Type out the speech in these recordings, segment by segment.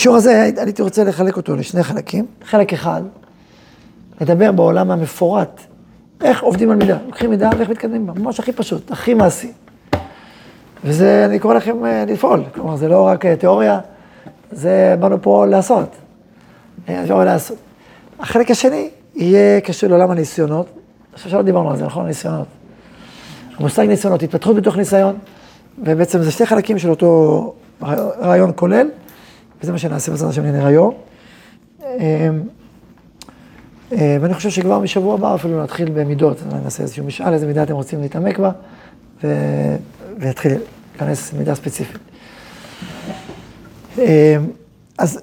השיעור הזה, הייתי רוצה לחלק אותו לשני חלקים. חלק אחד, לדבר בעולם המפורט, איך עובדים על מידה. לוקחים מידה ואיך מתקדמים בה, ממש הכי פשוט, הכי מעשי. וזה, אני קורא לכם אה, לפעול, כלומר, זה לא רק אה, תיאוריה, זה באנו פה לעשות. אה, אפשר לעשות. החלק השני יהיה קשור לעולם הניסיונות. חושב שלא דיברנו על זה, נכון? ניסיונות. המושג ניסיונות, התפתחות בתוך ניסיון, ובעצם זה שתי חלקים של אותו רעיון כולל, וזה מה שנעשה בעזרת השם נראה היום. ואני חושב שכבר משבוע הבא אפילו נתחיל במידות, נעשה איזשהו משאל, איזה מידה אתם רוצים להתעמק בה, ו... ויתחיל להיכנס למידה ספציפית. אז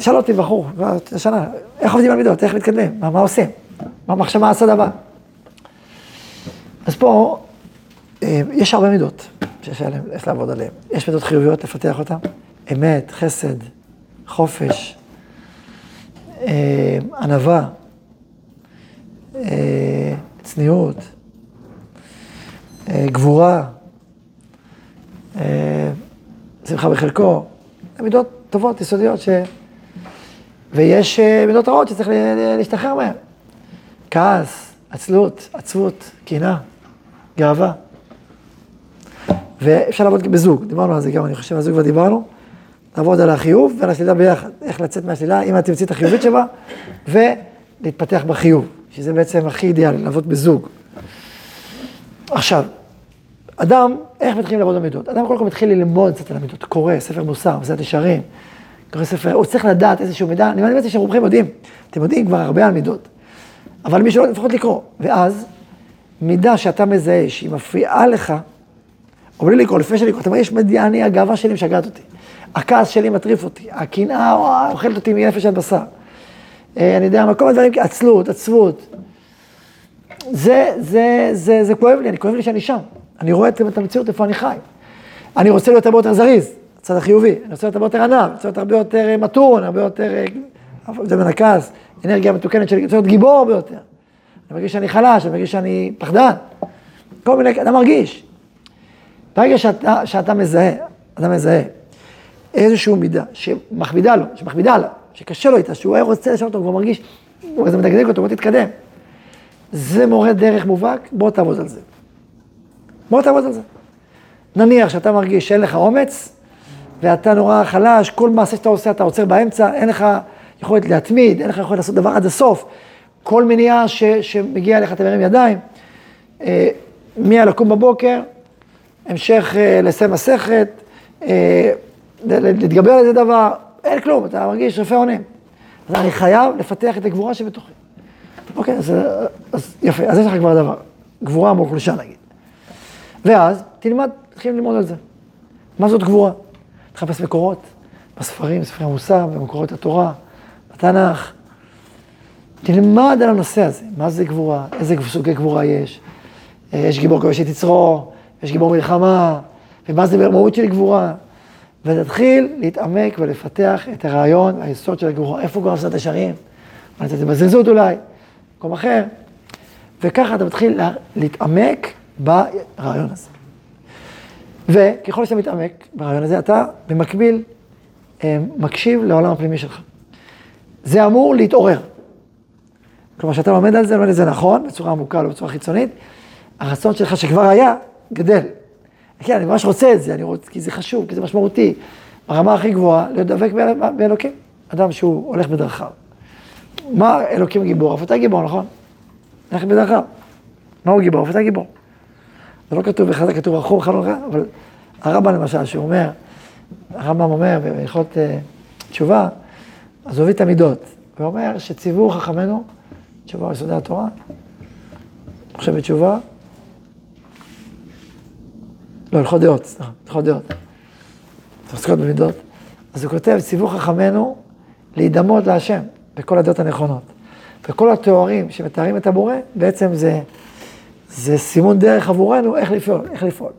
שאל אותי בחור, שנה, איך עובדים על מידות, איך מתקדמים, מה, מה עושים, מה המחשבה הסוד הבא. אז פה יש הרבה מידות שיש עליהן, איך לעבוד עליהן. יש מידות חיוביות, לפתח אותן, אמת, חסד, חופש, ענווה, צניעות, גבורה, שמחה בחלקו, מידות טובות, יסודיות, ש... ויש מידות רעות שצריך להשתחרר מהן. כעס, עצלות, עצבות, קנאה, גאווה. ואפשר לעבוד בזוג, דיברנו על זה גם, אני חושב, על זוג כבר דיברנו. לעבוד על החיוב ועל השלילה ביחד. איך לצאת מהשלילה עם התמצית החיובית שבה, ולהתפתח בחיוב, שזה בעצם הכי אידיאלי, לעבוד בזוג. עכשיו, אדם, איך מתחילים לעבוד במידות? אדם קודם כל מתחיל ללמוד קצת על המידות, קורא ספר מוסר, מסעת ישרים, קורא ספר, הוא צריך לדעת איזשהו מידע, אני מאמין שרובכם יודעים, אתם יודעים כבר הרבה על מידות, אבל מי שלא, לפחות לקרוא. ואז, מידה שאתה מזהה שהיא מפריעה לך, או בלי לקרוא, לפני שאני קורא, אתה אומר, יש מדיעה, אני, הגאווה שלי משגעת אותי, הכעס שלי מטריף אותי, הקנאה אוכלת אותי מנפש עד בשר. אה, אני יודע, כל הדברים, עצלות, עצבות. זה, זה, זה, זה כואב לי, אני כואב לי שאני שם. אני רואה את המציאות, איפה אני חי. אני רוצה להיות הרבה יותר זריז, הצד החיובי. אני רוצה להיות הרבה יותר ענב, אני רוצה להיות הרבה יותר אה, מתון, הרבה יותר... אה, זה מנקז, אנרגיה מתוקנת שלי, רוצה להיות גיבור הרבה יותר. אני מרגיש שאני חלש, אני מרגיש שאני פחדן. כל מיני, אתה מרגיש. ברגע שאתה, שאתה מזהה, אתה מזהה איזושהי מידה שמכבידה לו, שמכבידה לה, שקשה לו איתה, שהוא היה רוצה לשנות אותו, הוא מרגיש, זה מדגדג אותו, בוא תתקדם. זה מורה דרך מובהק, בוא תעבוד על זה. בוא תעבוד על זה. נניח שאתה מרגיש שאין לך אומץ, ואתה נורא חלש, כל מעשה שאתה עושה אתה עוצר באמצע, אין לך יכולת להתמיד, אין לך יכולת לעשות דבר עד הסוף. כל מניעה ש, שמגיע אליך, אתה מרים ידיים. אה, מהלקום בבוקר, המשך אה, לסיים מסכת, אה, להתגבר על איזה דבר, אין כלום, אתה מרגיש רפא אונים. אז אני חייב לפתח את הגבורה שבתוכי. אוקיי, אז, אז יפה, אז יש לך כבר דבר. גבורה מול חולשה נגיד. ואז תלמד, תתחיל ללמוד על זה. מה זאת גבורה? תחפש מקורות, בספרים, ספרי המוסר, במקורות התורה, בתנ"ך. תלמד על הנושא הזה, מה זה גבורה, איזה סוגי גבורה יש. אה, יש גיבור כובש את יצרו, יש גיבור מלחמה, ומה זה במהות של גבורה. ותתחיל להתעמק ולפתח את הרעיון והיסוד של הגבורה. איפה עושה את השערים? אולי זה בזריזות אולי, במקום אחר. וככה אתה מתחיל להתעמק ברעיון הזה. וככל שאתה מתעמק ברעיון הזה, אתה במקביל אה, מקשיב לעולם הפנימי שלך. זה אמור להתעורר. כלומר, כשאתה לומד על זה, לומד את זה נכון, בצורה עמוקה, לא בצורה חיצונית, הרצון שלך שכבר היה, גדל. כן, אני ממש רוצה את זה, אני רוצה, כי זה חשוב, כי זה משמעותי. ברמה הכי גבוהה, להיות דבק באלוקים. אדם שהוא הולך בדרכיו. מה אלוקים גיבור? אף אתה גיבור, נכון? הולך בדרכיו. מה הוא גיבור? אף אתה גיבור. זה לא כתוב אחד, זה כתוב רחום חלון רע, אבל הרמב"ם למשל, שהוא אומר, הרמב"ם אומר בהלכות uh, תשובה, אז הוא הביא את המידות, ואומר שציוו חכמינו, תשובה יסודי התורה, חושב בתשובה, לא, הלכות דעות, סליחה, הלכות דעות, עוסקות במידות, אז הוא כותב, ציוו חכמינו להידמות להשם בכל הדעות הנכונות. וכל התיאורים שמתארים את הבורא, בעצם זה זה סימון דרך עבורנו איך לפעול, איך לפעול.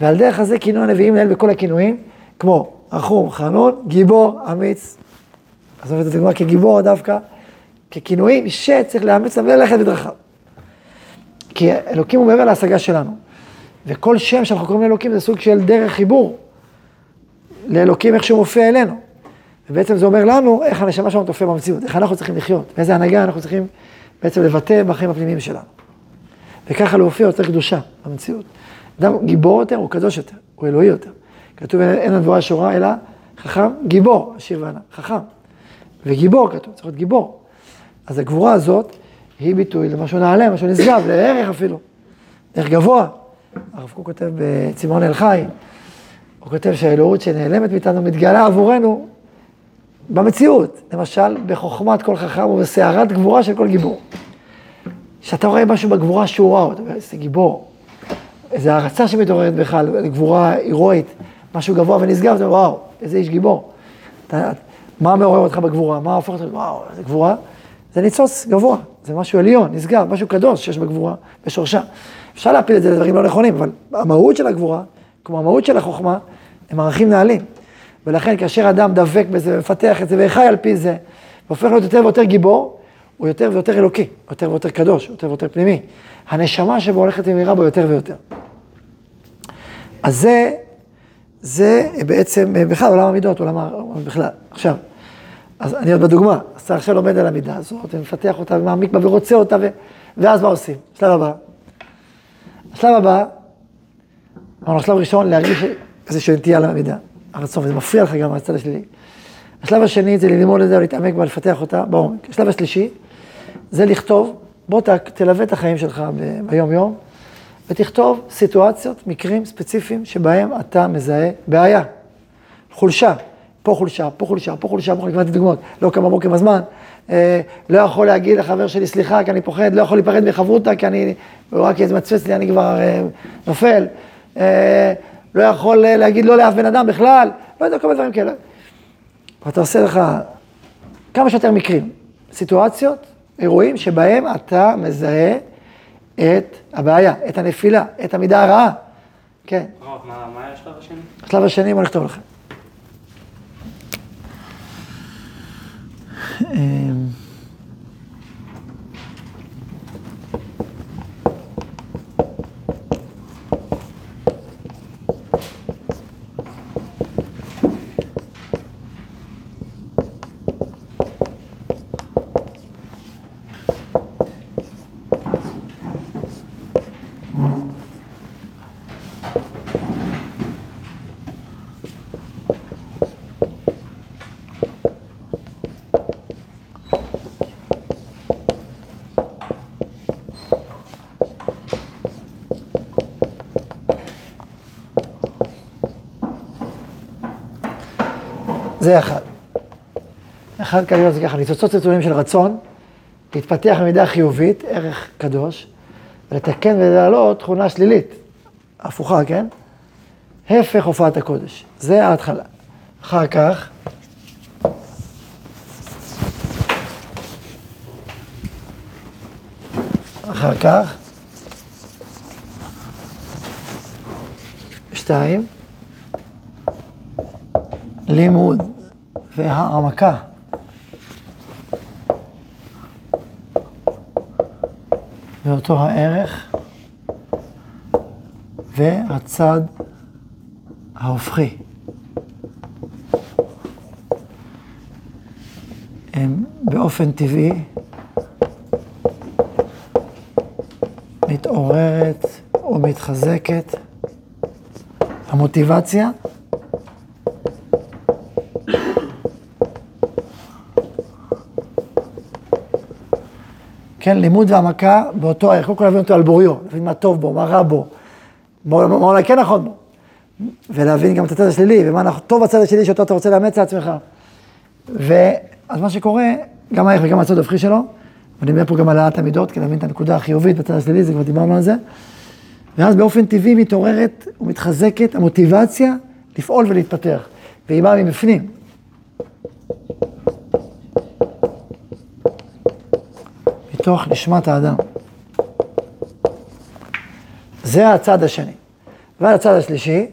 ועל דרך הזה כינוי הנביאים לאל בכל הכינויים, כמו רחום, חנון, גיבור, אמיץ. אז זאת דוגמה כגיבור דווקא, ככינויים שצריך לאמץ וללכת בדרכיו. כי אלוקים הוא מעבר להשגה שלנו. וכל שם שאנחנו קוראים לאלוקים זה סוג של דרך חיבור לאלוקים איך שהוא מופיע אלינו. ובעצם זה אומר לנו איך הנשמה שלנו תופיע במציאות, איך אנחנו צריכים לחיות, ואיזה הנהגה אנחנו צריכים בעצם לבטא בחיים הפנימיים שלנו. וככה להופיע יותר קדושה במציאות. אדם גיבור יותר הוא קדוש יותר, הוא אלוהי יותר. כתוב אין הדבורה שורה אלא חכם, גיבור, עשיר וענה, חכם. וגיבור כתוב, צריך להיות גיבור. אז הגבורה הזאת היא ביטוי למשהו נעלה, משהו נשגב, לערך אפילו, ערך גבוה. הרב קוק כותב בצמאון אל חי, הוא כותב שהאלוהות שנעלמת מאיתנו מתגלה עבורנו במציאות, למשל בחוכמת כל חכם ובסערת גבורה של כל גיבור. כשאתה רואה משהו בגבורה שהוא רע, אתה אומר, איזה גיבור, איזו הערצה שמתעוררת בך לגבורה הירואית, משהו גבוה ונשגב, אתה אומר, וואו, איזה איש גיבור. אתה, מה מעורר אותך בגבורה? מה הופך אותך, וואו, איזה גבורה? זה ניצוץ גבוה, זה משהו עליון, נשגב, משהו קדוש שיש בגבורה, בשורשה. אפשר להפיל את זה לדברים לא נכונים, אבל המהות של הגבורה, כמו המהות של החוכמה, הם ערכים נעלים. ולכן כאשר אדם דבק בזה ומפתח את זה וחי על פי זה, והופך להיות יותר ויותר גיבור, הוא יותר ויותר אלוקי, יותר ויותר קדוש, יותר ויותר פנימי. הנשמה שבו הולכת ומאירה בו יותר ויותר. אז זה, זה בעצם בכלל עולם המידות, עולם בכלל. עכשיו, אז אני עוד בדוגמה, אז אתה עכשיו לומד על המידה הזאת, ומפתח אותה ומעמיק בה ורוצה אותה, ו... ואז מה עושים? שלב הבא. השלב הבא, אמרנו, השלב הראשון, להרגיש איזושהי נטייה למידה, הרצון, וזה מפריע לך גם מהצד השלילי. השלב השני זה ללמוד את זה ולהתעמק בה, לפתח אותה בעומק. השלב השלישי זה לכתוב, בוא ת, תלווה את החיים שלך ביום-יום, ותכתוב סיטואציות, מקרים ספציפיים שבהם אתה מזהה בעיה, חולשה. פה חולשה, פה חולשה, פה חולשה, פה חולשה, דוגמאות, לא קם בבוקר בזמן, לא יכול להגיד לחבר שלי סליחה כי אני פוחד, לא יכול להיפרד מחברותה כי אני, הוא רק ימצמץ לי, אני כבר אה, נופל, אה, לא יכול להגיד לא לאף בן אדם בכלל, לא יודע, כל מיני דברים כאלה. ואתה עושה לך כמה שיותר מקרים, סיטואציות, אירועים שבהם אתה מזהה את הבעיה, את הנפילה, את המידה הרעה. כן. מה היה השלב השני? השלב השני, בוא נכתוב לכם. Um, זה אחד. אחד כנראה זה ככה, ניצוצות צלצולים של רצון, להתפתח במידה חיובית, ערך קדוש, ולתקן ולהעלות תכונה שלילית, הפוכה, כן? הפך הופעת הקודש. זה ההתחלה. אחר כך, אחר כך, שתיים, לימוד והעמקה. באותו הערך והצד ההופכי. הם באופן טבעי מתעוררת או מתחזקת המוטיבציה כן, לימוד והעמקה באותו ערך, קודם כל להבין אותו על בוריו, להבין מה טוב בו, מה רע בו, מה אולי כן נכון בו, ולהבין גם את הצד השלילי, ומה טוב בצד השלילי שאותו אתה רוצה לאמץ לעצמך. ואז מה שקורה, גם הערך וגם הצד ההפכי שלו, ואני אומר פה גם על העלאת המידות, כדי להבין את הנקודה החיובית בצד השלילי, זה כבר דיברנו על זה, ואז באופן טבעי מתעוררת ומתחזקת המוטיבציה לפעול ולהתפתח, והיא באה מבפנים. מתוך נשמת האדם. זה הצד השני. והצד השלישי,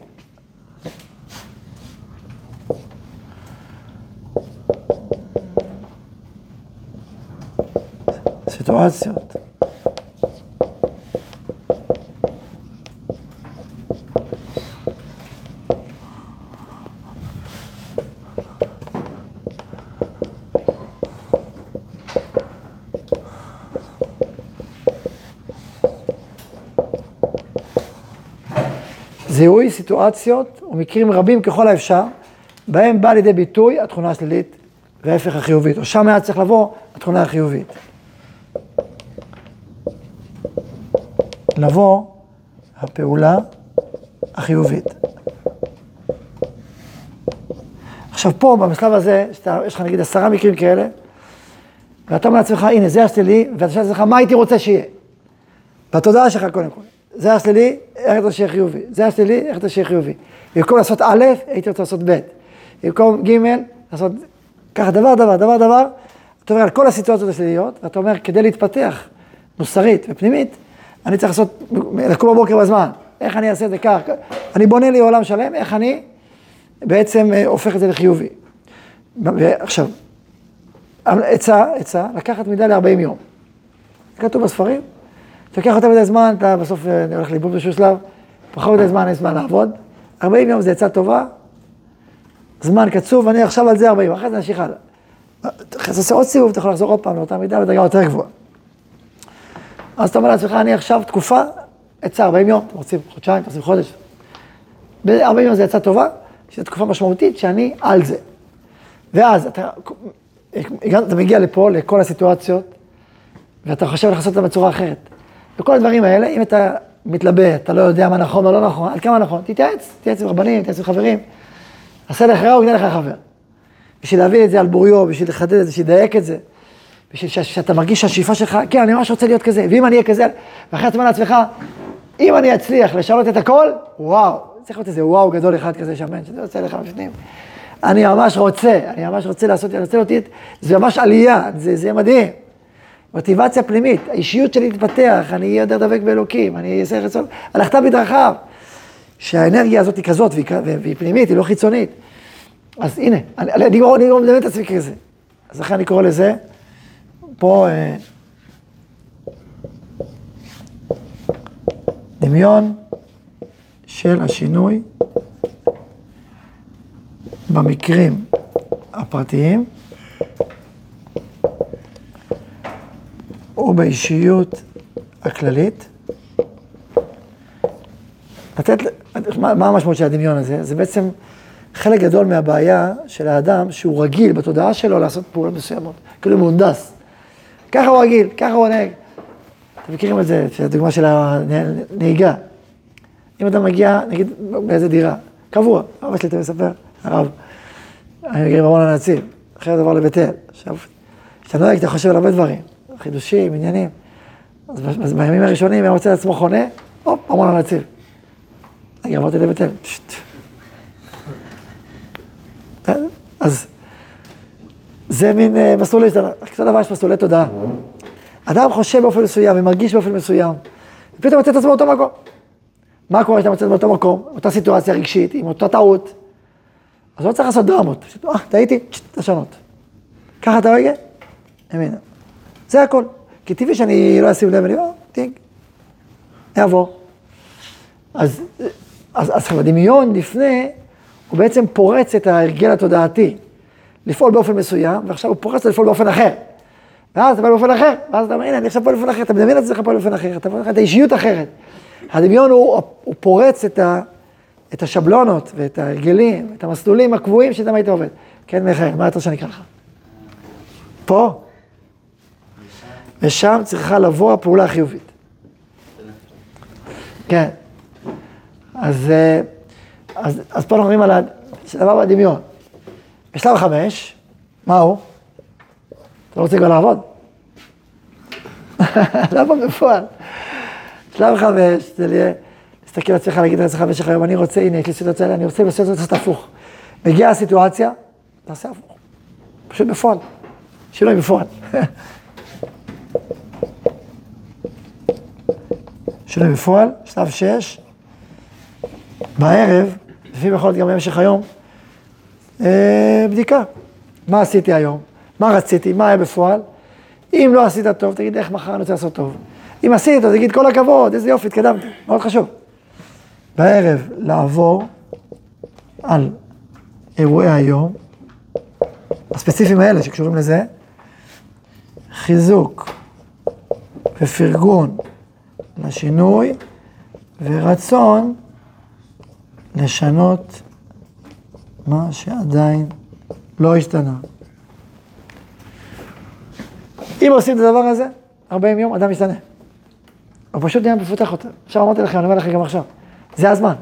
סיטואציות. סיטואציות ומקרים רבים ככל האפשר, בהם באה לידי ביטוי התכונה השלילית וההפך החיובית, או שם היה צריך לבוא התכונה החיובית. לבוא הפעולה החיובית. עכשיו פה, בשלב הזה, שאתה, יש לך נגיד עשרה מקרים כאלה, ואתה אומר לעצמך, הנה, זה השלילי, ואתה שואל לעצמך, מה הייתי רוצה שיהיה? בתודעה שלך קודם כל. זה השלילי, איך אתה שיהיה חיובי? זה השלילי, איך אתה שיהיה חיובי? במקום לעשות א', הייתי רוצה לעשות ב'. במקום ג', לעשות ככה דבר, דבר, דבר, דבר. אתה אומר על כל הסיטואציות השליליות, ואתה אומר, כדי להתפתח מוסרית ופנימית, אני צריך לעשות, לקום בבוקר בזמן. איך אני אעשה את זה כך? אני בונה לי עולם שלם, איך אני בעצם אה, הופך את זה לחיובי. ועכשיו, עצה, עצה, לקחת מידה ל-40 יום. כתוב בספרים. תוקח יותר מדי זמן, אתה בסוף אה, הולך לאיבוד באיזשהו שלב, פחות מדי זמן, אין זמן לעבוד. 40 יום זה עצה טובה, זמן קצוב, אני עכשיו על זה 40, אחרי זה נמשיך הלאה. אחרי זה עושה עוד סיבוב, אתה יכול לחזור עוד פעם לאותה מידה בדרגה יותר גבוהה. אז אתה אומר לעצמך, אני עכשיו תקופה, עצה 40 יום, אתם רוצים חודשיים, אתם רוצים חודש. ב-40 יום זה עצה טובה, שזו תקופה משמעותית שאני על זה. ואז אתה, אתה מגיע לפה, לכל הסיטואציות, ואתה חושב לעשות אותם בצורה אחרת. וכל הדברים האלה, אם אתה מתלבט, אתה לא יודע מה נכון או לא נכון, עד כמה נכון, תתייעץ, תתייעץ עם רבנים, תתייעץ עם חברים. עשה לך רע, הוא יקנה לך חבר. בשביל להביא את זה על בוריו, בשביל לחדד את זה, בשביל לדייק את זה. בשביל שאתה מרגיש שהשאיפה שלך, כן, אני ממש רוצה להיות כזה, ואם אני אהיה כזה, ואחרי אומר לעצמך, אם אני אצליח לשנות את הכל, וואו, צריך להיות איזה וואו גדול אחד כזה שמן, שזה יוצא לך בפנים. אני ממש רוצה, אני ממש רוצה לעשות, אני רוצה אותי, זה ממש עלייה, זה, זה מדהים. מוטיבציה פנימית, האישיות שלי תתפתח, אני אהיה יותר דבק באלוקים, אני אעשה רצון, הלכת בדרכיו. שהאנרגיה הזאת היא כזאת, והיא, והיא פנימית, היא לא חיצונית. אז הנה, אני, אני, אני, אני לא מדמיין את עצמי כזה. אז לכן אני קורא לזה, פה, אה, דמיון של השינוי במקרים הפרטיים ובאישיות הכללית. לתת, מה, מה המשמעות של הדמיון הזה? זה בעצם חלק גדול מהבעיה של האדם שהוא רגיל בתודעה שלו לעשות פעולות מסוימות, כאילו מהונדס. ככה הוא רגיל, ככה הוא נהג. אתם מכירים את זה, הדוגמה של הנהיגה. אם אדם מגיע, נגיד, באיזה דירה, קבוע, אבא שלי אתה מספר, הרב, אני מגיע עם ארון הנציב, אחרי זה עבר לבית אל. עכשיו, כשאתה נוהג, אתה חושב על הרבה דברים, חידושים, עניינים. אז בימים הראשונים, הוא רוצה לעצמו חונה, הופ, ארון הנציב. רגע, אמרתי לבית אל. אז זה מין אה, מסלולי, קצת דבר יש מסלולי תודעה. אדם חושב באופן מסוים ומרגיש באופן מסוים, ופתאום מוצא את עצמו באותו מקום. מה קורה כשאתה מוצא באותו מקום, אותה סיטואציה רגשית, עם אותה טעות? אז לא צריך לעשות דרמות. אה, טעיתי, תשנות. ככה אתה רגע? אמן. זה הכל. כי טבעי שאני לא אשים לב, אני אומר, טינק, יעבור. אז, אז, אז הדמיון לפני, הוא בעצם פורץ את ההרגל התודעתי, לפעול באופן מסוים, ועכשיו הוא פורץ לפעול באופן אחר. ואז אתה בא באופן אחר, ואז אתה אומר, הנה, אני עכשיו פועל באופן אחר, אתה מדמיין את עצמך פועל באופן אחר, אתה פועל את האישיות אחרת. הדמיון הוא, הוא פורץ את, ה, את השבלונות ואת ההרגלים, את המסלולים הקבועים שאתם היית עובד. כן, מיכאל, מה אתה רוצה שאני אקרא לך? פה. ושם צריכה לבוא הפעולה החיובית. כן. אז, אה, אז, אז פה אנחנו מדברים על הדבר בדמיון. בשלב חמש, מה הוא? אתה לא רוצה כבר לעבוד? למה בפועל? שלב חמש, זה להסתכל על עצמך, להגיד לעצמך במשך היום, אני רוצה, הנה, יש לי סיטואציה, אני רוצה לעשות הפוך. מגיעה הסיטואציה, תעשה הפוך. פשוט בפועל. שינוי בפועל. שינוי בפועל, שלב שש, בערב, לפעמים יכול להיות גם במשך היום, אה, בדיקה. מה עשיתי היום? מה רציתי? מה היה בפועל? אם לא עשית טוב, תגיד איך מחר אני רוצה לעשות טוב. אם עשית, תגיד כל הכבוד, איזה יופי, התקדמתי, מאוד חשוב. בערב לעבור על אירועי היום, הספציפיים האלה שקשורים לזה, חיזוק ופרגון לשינוי ורצון לשנות מה שעדיין לא השתנה. אם עושים את הדבר הזה, 40 יום, אדם משתנה. הוא פשוט נהיה מפותח יותר. עכשיו אמרתי לכם, אני אומר לכם גם עכשיו, זה הזמן.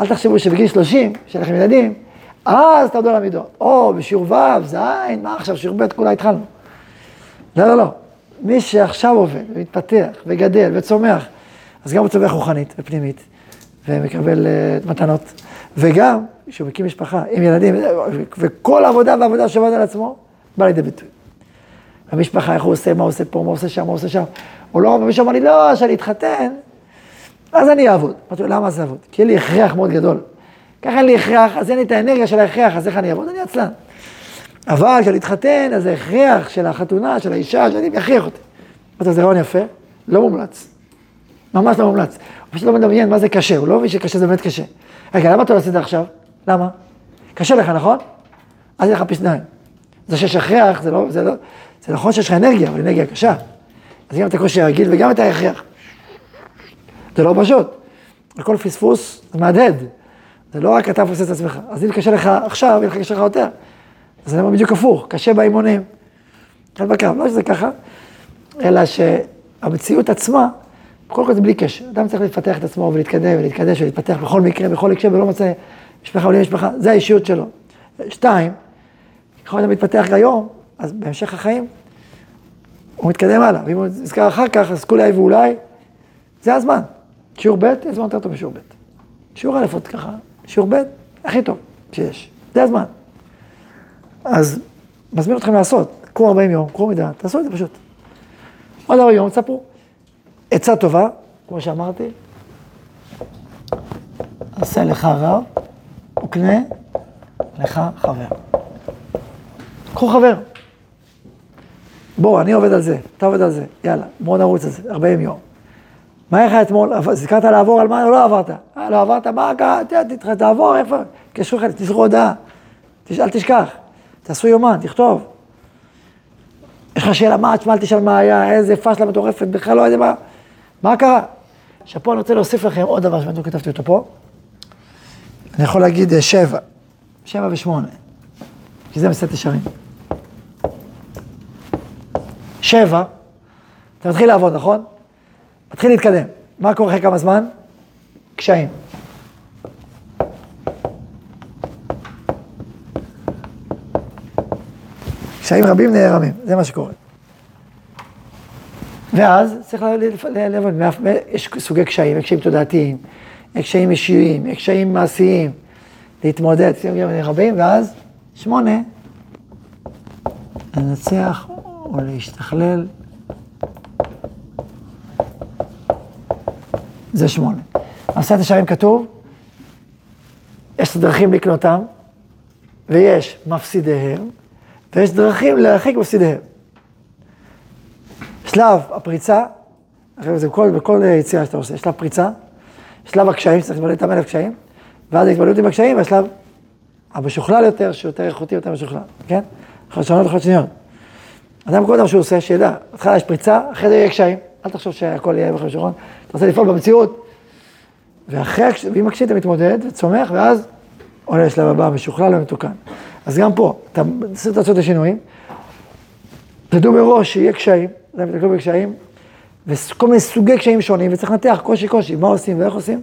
אל תחשבו שבגיל 30, כשיש לכם ילדים, אז תעבדו על המידות. או בשיעור ו', ז', מה עכשיו, שיעור ב', כולה התחלנו. לא, לא, לא. מי שעכשיו עובד, ומתפתח, וגדל, וצומח, אז גם הוא צומח רוחנית ופנימית, ומקבל uh, מתנות, וגם כשהוא מקים משפחה עם ילדים, וכל העבודה והעבודה שעובד על עצמו, בא לידי ביטוי. המשפחה, איך הוא עושה, מה הוא עושה פה, מה הוא עושה שם, מה הוא עושה שם. הוא לא, מישהו אמר לי, לא, כשאני אתחתן, אז אני אעבוד. אמרתי לו, למה זה אעבוד? כי אין לי הכרח מאוד גדול. ככה אין לי הכרח, אז אין לי את האנרגיה של ההכרח, אז איך אני אעבוד? אני עצלן. אבל כשאני אתחתן, אז ההכרח של החתונה, של האישה, שאני יכריח אותי. לו, זה רעיון יפה, לא מומלץ. ממש לא מומלץ. הוא פשוט לא מדמיין מה זה קשה, הוא לא מבין שקשה זה באמת קשה. רגע, למה אתה לא עושה את זה עכשיו? למה? קשה לך, נכון? אז יהיה לך פי שניים. זה שיש הכרח, זה לא, זה לא, זה נכון שיש לך אנרגיה, אבל אנרגיה קשה. אז גם את הקושי הרגיל וגם את ההכרח. זה לא פשוט. הכל פספוס, זה מהדהד. זה לא רק אתה מפסס את עצמך. אז אם קשה לך עכשיו, יהיה לך קשה לך יותר. אז זה בדיוק הפוך, קשה באימונים. קל בקו, לא שזה ככה, אלא שהמציאות עצמה, קודם כל זה בלי קשר. אדם צריך לפתח את עצמו ולהתקדם ולהתקדש ולהתפתח בכל מקרה, בכל הקשר, ולא מצא משפחה עולים משפחה, זה האישיות שלו. שתיים, יכול להיות מתפתח היום, אז בהמשך החיים, הוא מתקדם הלאה. ואם הוא נזכר אחר כך, אז כולי ואולי, זה הזמן. שיעור ב', יש זמן יותר טוב בשיעור ב'. שיעור א' עוד ככה, שיעור ב', הכי טוב שיש. זה הזמן. אז מזמין אתכם לעשות, קחו 40 יום, קחו מידה, תעשו את זה פשוט. עוד 40 יום, תספרו. עצה טובה, כמו שאמרתי, עשה לך רב וקנה לך חבר. קחו חבר. בוא, אני עובד על זה, אתה עובד על זה, יאללה, בוא נרוץ על זה, 40 יום. מה איך אתמול, זכרת לעבור על מה, לא עברת. אה, לא עברת, מה קרה, תעבור, איפה, קשרו לך, תשלחו הודעה, אל תשכח, תעשו יומן, תכתוב. יש לך שאלה, מה, תשמע, אל תשאל מה היה, איזה פאשלה מטורפת, בכלל לא יודע מה, מה קרה? עכשיו פה אני רוצה להוסיף לכם עוד דבר שבאמת כתבתי אותו פה. אני יכול להגיד אה, שבע, שבע ושמונה, כי זה מסט ישרים. שבע, אתה מתחיל לעבוד, נכון? מתחיל להתקדם. מה קורה אחרי כמה זמן? קשיים. קשיים רבים נערמים, זה מה שקורה. ואז צריך לעבוד, יש סוגי קשיים, קשיים תודעתיים, קשיים אישיים, יש קשיים מעשיים, להתמודד, רבים, ואז שמונה, לנצח או להשתכלל. זה שמונה. עשרת השערים כתוב, יש דרכים לקנותם, ויש מפסידיהם, ויש דרכים להרחיק מפסידיהם. שלב הפריצה, אחרי זה בכל, בכל יציאה שאתה עושה, שלב פריצה, שלב הקשיים, שצריך להתמודד איתם אלף קשיים, ואז ההתמודדות עם הקשיים, והשלב המשוכלל יותר, שהוא יותר איכותי, יותר משוכלל, כן? חדשנות וחדשניות. אדם כל דבר שהוא עושה, שידע, בהתחלה יש פריצה, אחרי זה יהיה קשיים, אל תחשוב שהכל יהיה בכלל שרון, אתה רוצה לפעול במציאות, ואחרי, ועם הקשיים אתה מתמודד וצומח, ואז עולה לשלב הבא, משוכלל ומתוקן. אז גם פה, אתה צריך לעשות את השינויים, תדעו מראש שיהיה קשיים, זה תסתכלו בקשיים, וכל מיני סוגי קשיים שונים, וצריך לנתח קושי קושי, מה עושים ואיך עושים,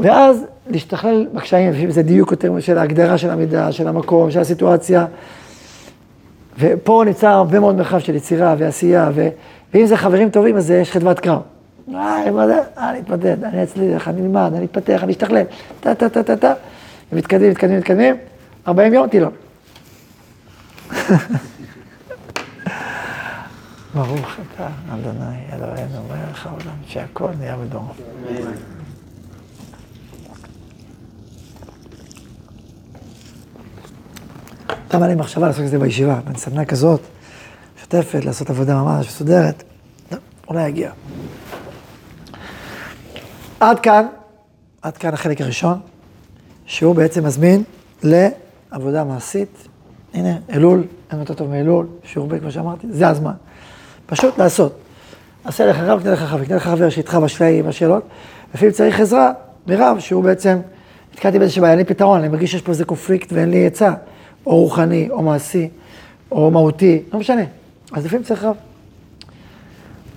ואז להשתכלל בקשיים, זה דיוק יותר של ההגדרה של המידה, של המקום, של הסיטואציה, ופה נמצא הרבה מאוד מרחב של יצירה ועשייה, ו... ואם זה חברים טובים, אז יש חדוות קרב. אה, אני אתמודד, אני אצליח, אני אלמד, אני אתפתח, אני אשתכלל, טה טה טה טה טה, ומתקדמים, מתקדמים, מתקדמים, 40 יום טילון. ברוך אתה, אדוני אלוהינו מלך העולם, שהכל נהיה בדורו. למה לי מחשבה לעשות את זה בישיבה, בין סדנה כזאת, שוטפת, לעשות עבודה ממש מסודרת, לא, אולי יגיע. עד כאן, עד כאן החלק הראשון, שהוא בעצם מזמין לעבודה מעשית. הנה, אלול, אין יותר טוב מאלול, שיעור ב' כמו שאמרתי, זה הזמן. פשוט לעשות. עשה לך רב, תן לך חבר, תן לך חבר שאיתך בשלעים, בשאלות, לפעמים צריך עזרה מרב, שהוא בעצם נתקעתי באיזושהי בעיה, אין לי פתרון, אני מרגיש שיש פה איזה קונפליקט ואין לי עצה, או רוחני, או מעשי, או מהותי, לא משנה. אז לפעמים צריך רב.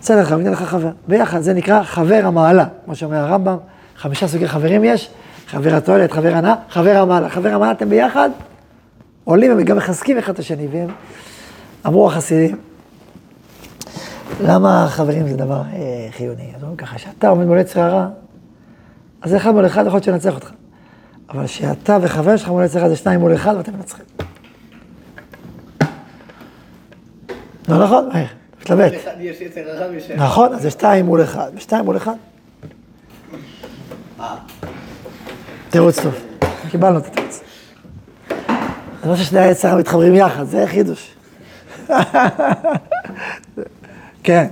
בסדר, חבר, ניתן לך חבר. ביחד, זה נקרא חבר המעלה, כמו שאומר הרמב"ם, חמישה סוגי חברים יש, חבר התועלת, חבר הנאה, חבר המעלה. חבר המעלה, אתם ביחד עולים וגם מחזקים אחד את השני, והם אמרו החסידים, למה חברים זה דבר אה, חיוני? אז אומרים ככה, שאתה עומד מול יצר הרע, אז אחד מול אחד יכול להיות שננצח אותך. אבל שאתה וחבר שלך מול יצר הרע זה שניים מול אחד ואתם מנצחים. לא נכון? איך? מתלבט. הרע ויש... נכון, אז זה שתיים מול אחד, ושתיים מול אחד. תירוץ טוב, קיבלנו את התירוץ. זה לא ששני היצר מתחברים יחד, זה חידוש. כן.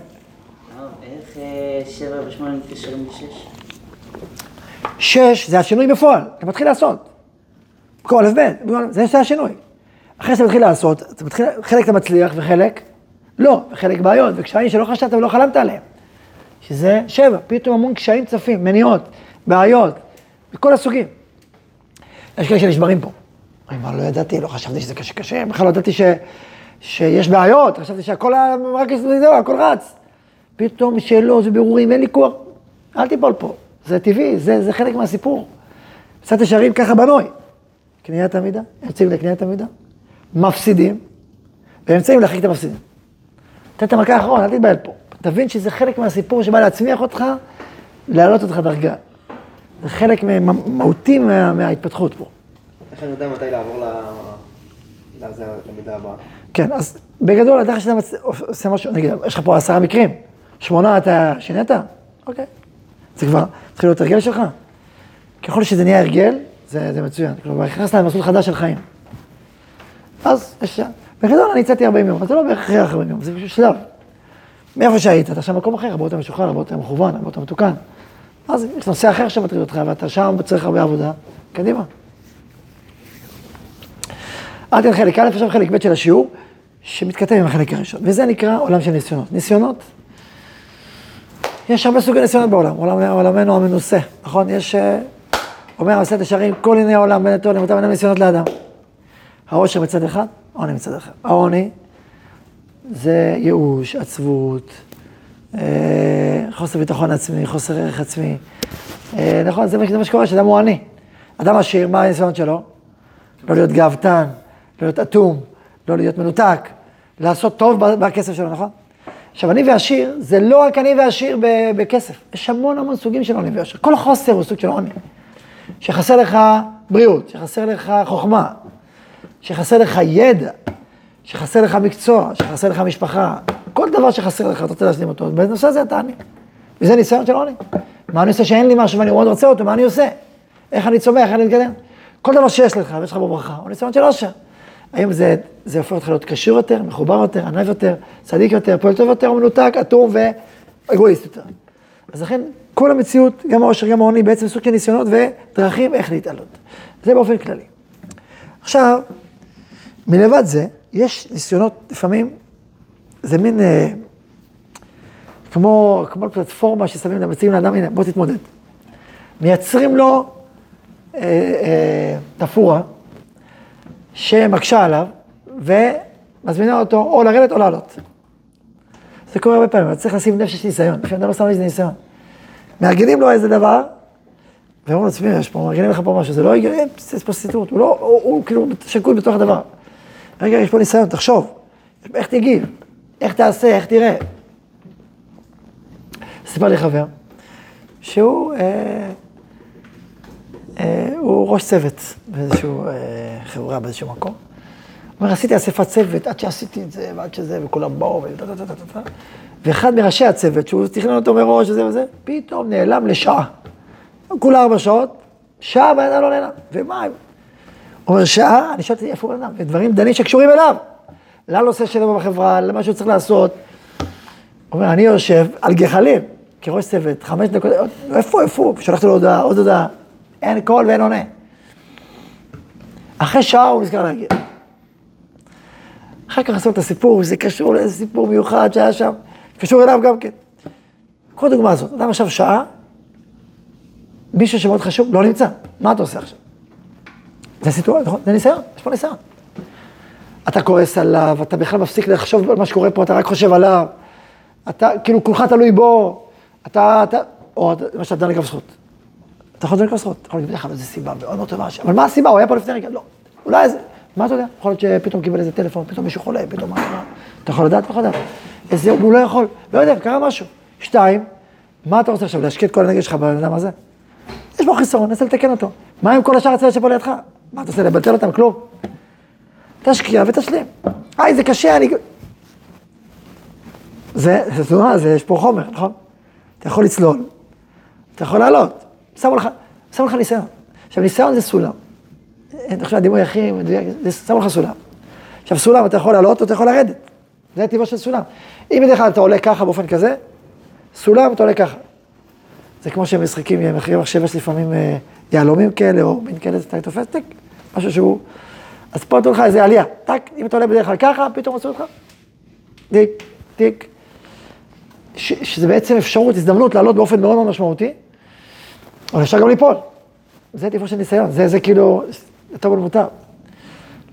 איך אה, שבע ושמונה מתקשרים לשש? שש זה השינוי בפועל, אתה מתחיל לעשות. כל א' ב', זה זה השינוי. אחרי שאתה מתחיל לעשות, אתה מתחיל, חלק אתה מצליח וחלק לא, וחלק בעיות, וקשיים שלא חשבת ולא חלמת עליהם. שזה שבע, פתאום המון קשיים צפים, מניעות, בעיות, מכל הסוגים. יש כאלה שנשברים פה. אני אומר, לא ידעתי, לא חשבתי שזה קשה קשה, בכלל לא ידעתי ש, שיש בעיות, חשבתי שהכל רק זהו, הכל רץ. פתאום שאלות ובירורים, אין לי כוח. אל תיפול פה, זה טבעי, זה, זה חלק מהסיפור. קצת ישרים ככה בנוי. קניית המידה, יוצאים לקניית המידה, מפסידים, ואמצעים להרחיק את המפסידים. תן את המכה האחרונה, אל תתבהל פה. תבין שזה חלק מהסיפור שבא להצמיח אותך, להעלות אותך דרגה. זה חלק מהותי מה, מההתפתחות פה. איך אני יודע מתי לעבור למידה הבאה? כן, אז בגדול, אתה שאתה מצ... עושה משהו, נגיד, יש לך פה עשרה מקרים, שמונה אתה שינית? אוקיי. זה כבר התחיל להיות הרגל שלך. ככל שזה נהיה הרגל, זה, זה מצוין. כלומר, נכנסת למסלול חדש של חיים. אז יש... בגדול אני הצעתי 40 יום, אבל זה לא בערך אחרי 40 יום, זה פשוט שלב. מאיפה שהיית, אתה שם במקום אחר, הרבה יותר משוחרר, הרבה יותר מכוון, הרבה יותר מתוקן. אז יש נושא אחר שמטריד אותך, ואתה שם צריך הרבה עבודה, קדימה. עד כאן חלק א', עכשיו חלק ב' של השיעור, שמתכתב עם החלק הראשון, וזה נקרא עולם של ניסיונות. ניסיונות, יש הרבה סוגי ניסיונות בעולם, עולם, עולמנו המנוסה, נכון? יש, אה, אומר המסעד השערים, כל עיני העולם בין התור למותם אינם ניסיונות לאדם. העושר מצד אחד, עוני מצד אחד. העוני זה ייאוש, עצבות, חוסר ביטחון עצמי, חוסר ערך עצמי. אה, נכון, זה מה שקורה, שאדם הוא עני. אדם עשיר, מה הניסיון שלו? לא להיות גאוותן, לא להיות אטום, לא להיות מנותק, לעשות טוב בכסף שלו, נכון? עכשיו, עני ועשיר, זה לא רק עני ועשיר בכסף, יש המון המון סוגים של עני ועשיר. כל חוסר הוא סוג של עוני. שחסר לך בריאות, שחסר לך חוכמה, שחסר לך ידע, שחסר לך מקצוע, שחסר לך משפחה, כל דבר שחסר לך, אתה רוצה להשלים אותו, בנושא הזה אתה עני. וזה ניסיון של עוני. מה אני עושה שאין לי משהו ואני מאוד רוצה אותו, מה אני עושה? איך אני צומח, איך אני מתקדם? כל דבר שיש לך ויש לך בו ברכה, הוא ניסיון של עושר. האם זה, זה הופך אותך להיות קשור יותר, מחובר יותר, ענב יותר, צדיק יותר, פועל טוב יותר, מנותק, אטום ואגואיסט יותר. אז לכן כל המציאות, גם העושר, גם העוני, בעצם סוג של ניסיונות ודרכים איך להתעלות. זה באופן כללי. עכשיו, מלבד זה, יש ניסיונות, לפעמים, זה מין, אה, כמו, כמו פלטפורמה ששמים, מציעים לאדם, הנה, בוא תתמודד. מייצרים לו אה, אה, תפורה שמקשה עליו, ומזמינה אותו או לרדת או לעלות. זה קורה הרבה פעמים, אבל צריך לשים לב שיש ניסיון, לפעמים אתה לא שם איזה ניסיון. מארגנים לו איזה דבר, ואומרים לו, תשמעי, יש פה, מארגנים לך פה משהו, זה לא הגיוני, יש פה סיטוט, הוא לא, הוא, הוא כאילו שקול בתוך הדבר. רגע, יש פה ניסיון, תחשוב, איך תגיב, איך תעשה, איך תראה. סיפר לי חבר, שהוא, אה, אה, הוא ראש צוות באיזשהו אה, חברה באיזשהו מקום. הוא אומר, עשיתי אספת צוות, עד שעשיתי את זה, ועד שזה, וכולם באו, ואחד מראשי הצוות, שהוא תכנן אותו מראש, וזה וזה, פתאום נעלם לשעה. כולה ארבע שעות, שעה בן אדם לא נעלם. ומה? הוא אומר, שעה, אני שואלתי איפה בן אדם? ודברים דנים שקשורים אליו. לנושא שלו בחברה, למה שהוא צריך לעשות. הוא אומר, אני יושב על גחלים, כראש צוות, חמש דקות, איפה, איפה הוא? שלחתי לו הודעה, עוד הודעה. אין קול ואין עונה. אחרי שעה הוא נזכר להגיע. אחר כך עשו את הסיפור, זה קשור לאיזה סיפור מיוחד שהיה שם, קשור אליו גם כן. קחו דוגמה הזאת, אדם עכשיו שעה, מישהו שמאוד חשוב לא נמצא, מה אתה עושה עכשיו? זה סיטואציה, נכון? זה ניסיון, יש פה ניסיון. אתה כועס עליו, אתה בכלל מפסיק לחשוב על מה שקורה פה, אתה רק חושב עליו, אתה, כאילו, כולך תלוי בו, אתה, אתה, או למשל, דן לגב זכות. אתה יכול לדבר אתה יכול להגיד לך איזה סיבה מאוד מאוד טובה, אבל מה הסיבה? הוא היה פה לפני רגע, לא. אולי איזה, מה אתה יודע? יכול להיות שפתאום קיבל איזה טלפון, פתאום מישהו חולה, פתאום מה? אתה יכול לדעת? אתה יכול לדעת. איזה, הוא לא יכול, לא יודע, קרה משהו. שתיים, מה אתה רוצה עכשיו, להשקיע את כל הנגד שלך בבן אדם הזה? יש בו חיסרון, ננסה לתקן אותו. מה עם כל השאר הצוות שפה לידך? מה אתה עושה, לבטל אותם? כלום. תשקיע ותשלים. היי, זה קשה, אני... זה, זה תנועה, זה, יש פה חומר, נכון? אתה יכול לצלול, אתה יכול לעלות, שמו לך, שמו לך ניסיון. עכשיו, ניסיון זה סולם. אין עכשיו הדימוי הכי מדויק, זה שמו לך סולם. עכשיו, סולם אתה יכול לעלות או אתה יכול לרדת. זה טבעו של סולם. אם בדרך כלל אתה עולה ככה באופן כזה, סולם אתה עולה ככה. זה כמו שהם משחקים, מחירי מחשב יש לפעמים אה, יהלומים כאלה, או מין כאלה, אתה תופס טק, משהו שהוא... אז פה נתנו לך איזה עלייה, טק, אם אתה עולה בדרך כלל ככה, פתאום עשו אותך, טיק, טיק. שזה בעצם אפשרות, הזדמנות לעלות באופן מאוד מאוד משמעותי, אבל אפשר גם ליפול. זה טיבו של ניסיון, זה, זה כאילו, טוב ומותר.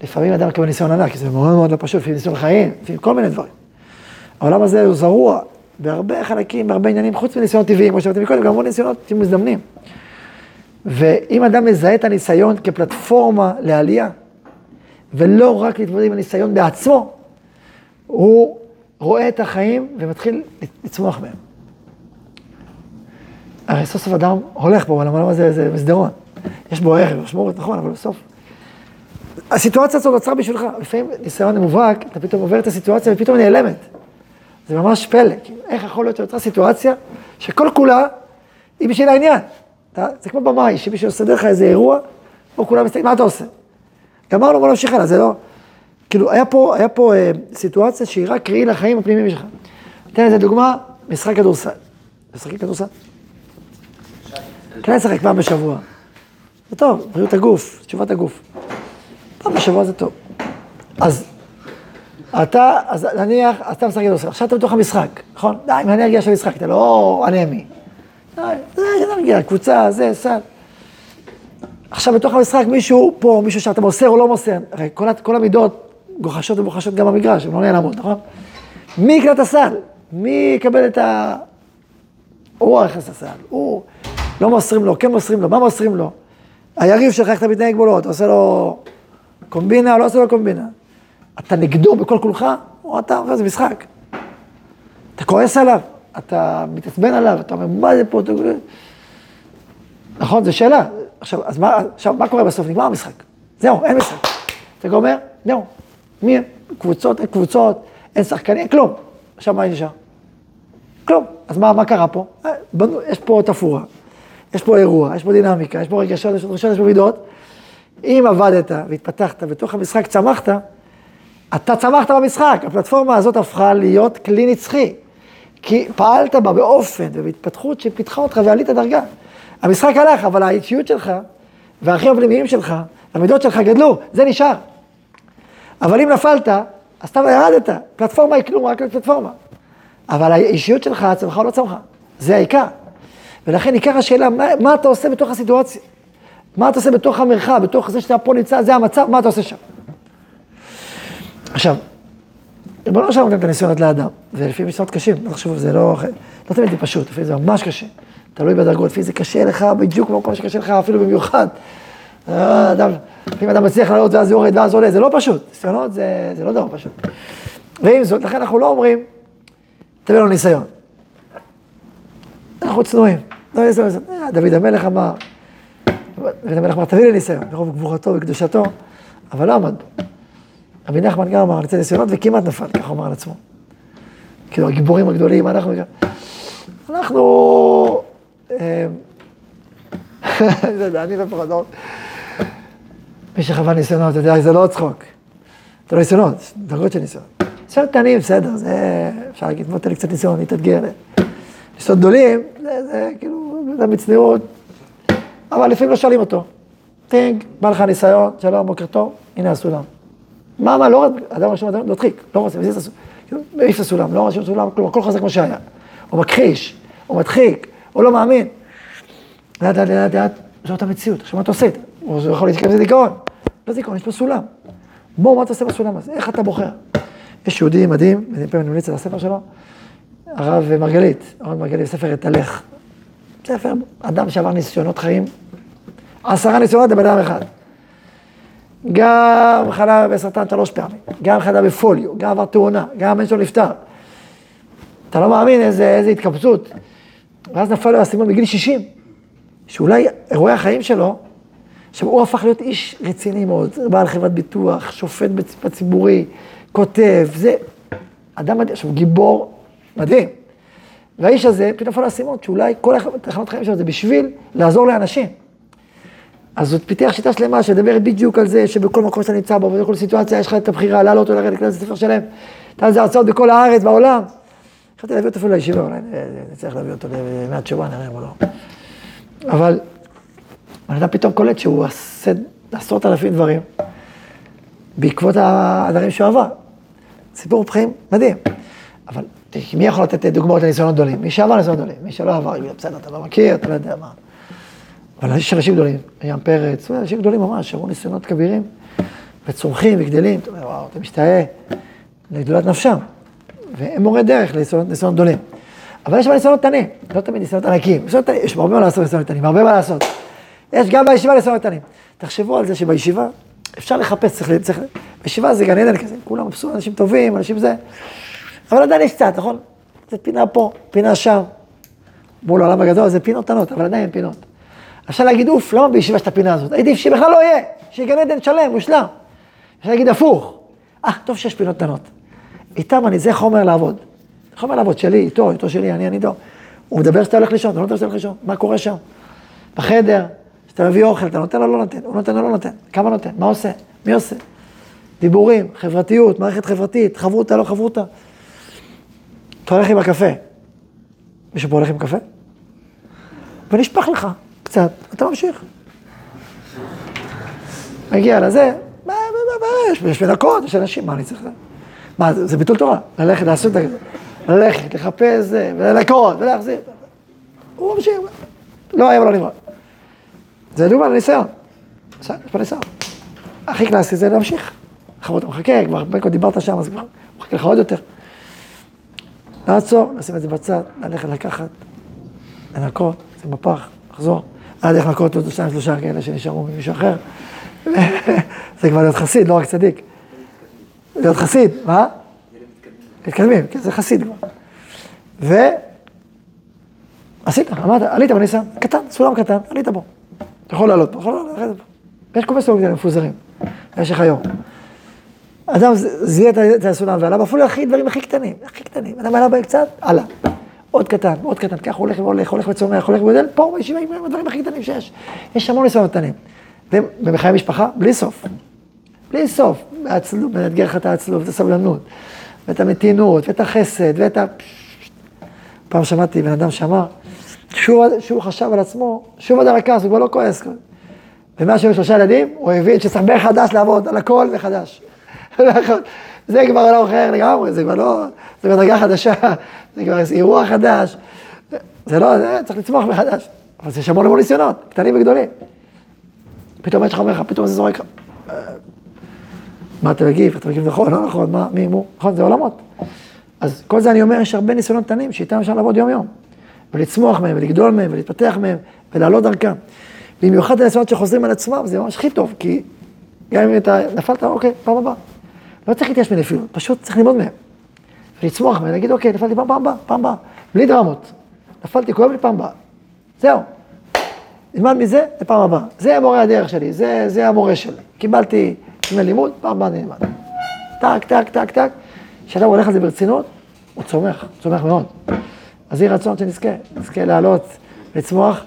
לפעמים אדם מקבל ניסיון ענק, כי זה מאוד מאוד לא פשוט, לפעמים ניסיון חיים, לפעמים כל מיני דברים. העולם הזה הוא זרוע בהרבה חלקים, בהרבה עניינים, חוץ מניסיונות טבעיים, כמו שאמרתי מקודם, גם המון ניסיונות מזדמנים. ואם אדם מזהה את הניסיון כפלטפורמה לעלייה, ולא רק להתמודד עם הניסיון בעצמו, הוא רואה את החיים ומתחיל לצמוח מהם. הרי סוף סוף אדם הולך בעולם, העולם הזה זה מסדרון. יש בו ערך, משמעות, נכון, אבל בסוף... הסיטואציה הזאת נוצרה בשבילך. לפעמים ניסיון מובהק, אתה פתאום עובר את הסיטואציה ופתאום נעלמת. זה ממש פלא, כאילו, איך יכול להיות שנוצרה סיטואציה שכל כולה היא בשביל העניין. אתה, זה כמו במאי, שמישהו יסדר לך איזה אירוע, או כולם מסתכלים, מה אתה עושה? גמרנו, בוא נמשיך הלאה, זה לא... כאילו, היה פה, היה פה אה, סיטואציה שהיא רק ראי לחיים הפנימיים שלך. אתן לזה דוגמה, משחק כדורסל. משחקים כדורסל? כן, לשחק פעם בשבוע. זה טוב, בריאות הגוף, תשובת הגוף. פעם בשבוע זה טוב. אז אתה, אז נניח, אתה משחק כדורסל, עכשיו אתה בתוך המשחק, נכון? די, עם האנרגיה של המשחק, אתה לא אנמי. די, זה אנרגיה, קבוצה, זה, סל. עכשיו בתוך המשחק מישהו פה, מישהו שאתה מוסר או לא מוסר, הרי כל, כל המידות גוחשות ובוחשות גם במגרש, הן לא נעלמות, נכון? מי יקנה את הסל? מי יקבל את ה... הוא נכנס לסל, הוא... לא מוסרים לו, כן מוסרים לו, מה מוסרים לו? היריב שלך, איך אתה מתנהג בו, לא, אתה עושה לו קומבינה או לא עושה לו קומבינה? אתה נגדו בכל כולך, או אתה עובר איזה משחק. אתה כועס עליו, אתה מתעצבן עליו, אתה אומר, מה זה פה? נכון, זו שאלה. עכשיו, אז מה, עכשיו, מה קורה בסוף? נגמר המשחק. זהו, אין משחק. אתה אומר, זהו, מי? קבוצות, אין קבוצות, אין שחקנים, אין כלום. עכשיו מה נשאר? כלום. אז מה, מה קרה פה? אה, בנו, יש פה תפאורה, יש פה אירוע, יש פה דינמיקה, יש פה רגשות, יש פה מידות. אם עבדת והתפתחת בתוך המשחק, צמחת, אתה צמחת במשחק. הפלטפורמה הזאת הפכה להיות כלי נצחי. כי פעלת בה באופן ובהתפתחות שפיתחה אותך ועלית דרגה. המשחק הלך, אבל האישיות שלך, והערכים הפנימיים שלך, המידות שלך גדלו, זה נשאר. אבל אם נפלת, אז אתה ירדת, פלטפורמה היא כלום, רק פלטפורמה. אבל האישיות שלך צמחה או לא צמחה, זה העיקר. ולכן עיקר השאלה, מה, מה אתה עושה בתוך הסיטואציה? מה אתה עושה בתוך המרחב, בתוך זה שאתה פה נמצא, זה המצב, מה אתה עושה שם? עכשיו, ריבונו שלום נותן את הניסיונות לאדם, ולפעמים ניסיונות קשים, לא תחשבו, זה לא, לא תמיד זה פשוט, לפעמים זה ממש קשה. תלוי בדרגות, לפעמים זה קשה לך בדיוק במקום שקשה לך, אפילו במיוחד. אדם, לפעמים אדם מצליח לעלות ואז יורד ואז עולה, זה לא פשוט. ניסיונות זה, זה לא דבר פשוט. ועם זאת, לכן אנחנו לא אומרים, תביא לנו ניסיון. אנחנו צנועים. לא ניסיון, אה, דוד המלך אמר, דוד המלך אמר, תביא לי ניסיון, ברוב גבורתו וקדושתו, אבל לא עמד בו. רבי נחמן גם אמר, אני רוצה ניסיונות וכמעט נפל, הוא אמר על עצמו. כאילו, הגיבורים הגדולים, אנחנו... אנחנו... אה, לא יודע, אני ופחדות. מי שחווה ניסיונות, אתה יודע, זה לא צחוק. זה לא ניסיונות, דרגות של ניסיונות. ניסיונות קטנים, בסדר, זה... אפשר להגיד, בוא תן לי קצת ניסיון, תתגר. ניסיונות גדולים, זה כאילו, זה מצניעות. אבל לפעמים לא שואלים אותו. טינג, בא לך ניסיון, שלום, בוקר טוב, הנה הסולם. מה, מה, לא רק, אדם ראשון, אדם, לא דחיק, לא רוצה, מזיז את הסולם. מעיף את הסולם, לא ראשון סולם, כלום, הכל חוזר כמו שהיה. הוא מכחיש, הוא מדחיק, הוא לא מאמין. לאט לאט לאט לאט, זאת המציאות. עכשיו מה אתה עושה? או זה יכול להתקרב לזה דיכאון. לא דיכאון, יש פה סולם. בוא, מה אתה עושה בסולם הזה? איך אתה בוחר? יש יהודי מדהים, ואני פעם ממליץ על הספר שלו, הרב מרגלית, הרב מרגלית, ספר התהלך. ספר, אדם שעבר ניסיונות חיים, עשרה ניסיונות לבן אדם אחד. גם חלה בסרטן שלוש פעמים, גם חלה בפוליו, גם עבר תאונה, גם הבן שלו נפטר. אתה לא מאמין איזה, איזה התקבצות. ואז נפל לו האסימון בגיל 60, שאולי אירועי החיים שלו, עכשיו הוא הפך להיות איש רציני מאוד, בעל חברת ביטוח, שופט בצ- בציבורי, כותב, זה אדם מדהים, עכשיו גיבור מדהים. והאיש הזה, פתאום נפל לו האסימון, שאולי כל תחנות החיים שלו זה בשביל לעזור לאנשים. אז הוא פיתח שיטה שלמה שמדברת בדיוק על זה שבכל מקום שאתה נמצא בו, ובכל סיטואציה יש לך את הבחירה לעלות או לרדת, להיכנס לספר שלם. אתה לזה הרצאות בכל הארץ, בעולם. יכולתי להביא אותו אפילו לישיבה, אולי נצטרך להביא אותו למעט תשובה, נראה מה לא. אבל בן אדם פתאום קולט שהוא עשה עשרות אלפים דברים בעקבות הדברים שהוא עבר. סיפור חיים מדהים. אבל מי יכול לתת דוגמאות לניסיונות גדולים? מי שעבר ניסיונות גדולים, מי שלא עבר, בסדר, אתה לא מכיר, אתה לא יודע מה. אבל יש אנשים גדולים, ים פרץ, אנשים גדולים ממש, שעברו ניסיונות כבירים, וצומחים וגדלים, אתה אומר, וואו, אתה משתאה לגדולת נפשם. והם מורי דרך לניסיונות ניסיונות גדולים. אבל יש בה ניסיונות קטנים, לא תמיד ניסיונות ענקים. ניסיונות יש הרבה מה לעשות ניסיונות קטנים, הרבה מה לעשות. יש גם בישיבה ניסיונות קטנים. תחשבו על זה שבישיבה אפשר לחפש, צריך, צריך, בישיבה זה גן עדן כזה, כולם מבסוטים, אנשים טובים, אנשים זה, אבל עדיין יש קצת, נכון? זה פינה פה, פינה שם. מול העולם הגדול זה פינות קטנות, אבל עדיין פינות. אפשר להגיד, אוף, למה בישיבה יש את הפינה הזאת? עדיף שבכלל לא יהיה, שיהיה גן עדן שלם, מושלם. אפשר להגיד הפוך, אה, טוב שיש פינות קטנות. איתם אני, זה חומר לעבוד. חומר לעבוד שלי, איתו, איתו שלי, אני, אני איתו. הוא מדבר שאתה הולך לישון, אתה לא נותן שאתה הולך לישון, מה קורה שם? בחדר, כשאתה מביא אוכל, אתה נותן או לא נותן, הוא נותן או לא נותן, כמה נותן, מה עושה, מי עושה? דיבורים, חברתיות, מערכת חברתית, חברותה, לא חברותה. אתה הולך עם הקפה. מישהו פה הולך עם קפה? ונשפך לך קצת, אתה ממשיך. מגיע לזה, מה, מה, מה, מה, יש, יש מנקות, יש אנשים, מה אני צריך? מה, זה, זה ביטול תורה, ללכת לעשות את זה, ללכת, לחפש זה, ולנקות, ולהחזיר. הוא ממשיך, לא היה ולא נברא. זה דוגמה לניסיון, יש פה ניסיון. הכי קלאסי זה להמשיך. אתה מחכה, כבר בין כה דיברת שם, אז כבר מחכה לך עוד יותר. לעצור, לשים את זה בצד, ללכת לקחת, לנקות, לשים בפח, לחזור. עד איך לנקות עוד שניים שלושה כאלה שנשארו ממישהו אחר. זה כבר להיות חסיד, לא רק צדיק. להיות חסיד, מה? מתקדמים, כן, זה חסיד כבר. ו... עשית, אמרת, עלית בניסיון, קטן, סולם קטן, עלית בו. אתה יכול לעלות פה, יכול לעלות, פה. יש כל מיני סולמים מפוזרים, במשך היום. אדם זיהה את הסולם ועלה, אפילו הכי דברים הכי קטנים, הכי קטנים. אדם עלה בהם קצת, עלה. עוד קטן, עוד קטן, ככה הולך והולך, הולך וצומח, הולך וגדל, פה בישיבה עם הדברים הכי קטנים שיש. יש המון ניסיונות קטנים. ובחיי משפחה, בלי סוף. בלי סוף. מאתגר לך את העצלות, ואת הסבלנות, ואת המתינות, ואת החסד, ואת ה... פעם שמעתי בן אדם שאמר, שהוא, חשב על עצמו, שוב עד הכעס, הוא כבר לא כועס. ומאז שהיו שלושה ילדים, הוא הבין שצריך מחדש לעבוד על הכל מחדש. זה כבר לא אחר לגמרי, זה כבר לא, זה מדרגה חדשה, זה כבר אירוע חדש. זה לא, זה צריך לצמוח מחדש. אבל יש המון המון ניסיונות, קטנים וגדולים. פתאום יש לך אומר לך, פתאום זה זורק לך. מה אתה מגיב? אתה מגיב נכון, לא נכון, מה, מי, מו, נכון, זה עולמות. אז כל זה אני אומר, יש הרבה ניסיונות קטנים שאיתם אפשר לעבוד יום-יום. ולצמוח מהם, ולגדול מהם, ולהתפתח מהם, ולעלות דרכם. במיוחד הניסיונות שחוזרים על עצמם, זה ממש הכי טוב, כי גם אם אתה נפלת, אוקיי, פעם הבאה. לא צריך להתייאש מנפילות, פשוט צריך ללמוד מהם. ולצמוח מהם, להגיד, אוקיי, נפלתי פעם הבאה, פעם הבאה, בלי דרמות. נפלתי, כואב לי פעם הבאה. זהו. נלמד מזה לפעם הבאה. זה המורה הדרך שלי, זה, זה המורה שלי. קיבלתי דמי לימוד, פעם הבאה נלמד. טק, טק, טק, טק. כשאדם הולך על זה ברצינות, הוא צומח, צומח מאוד. אז יהי רצון שנזכה, נזכה לעלות, לצמוח.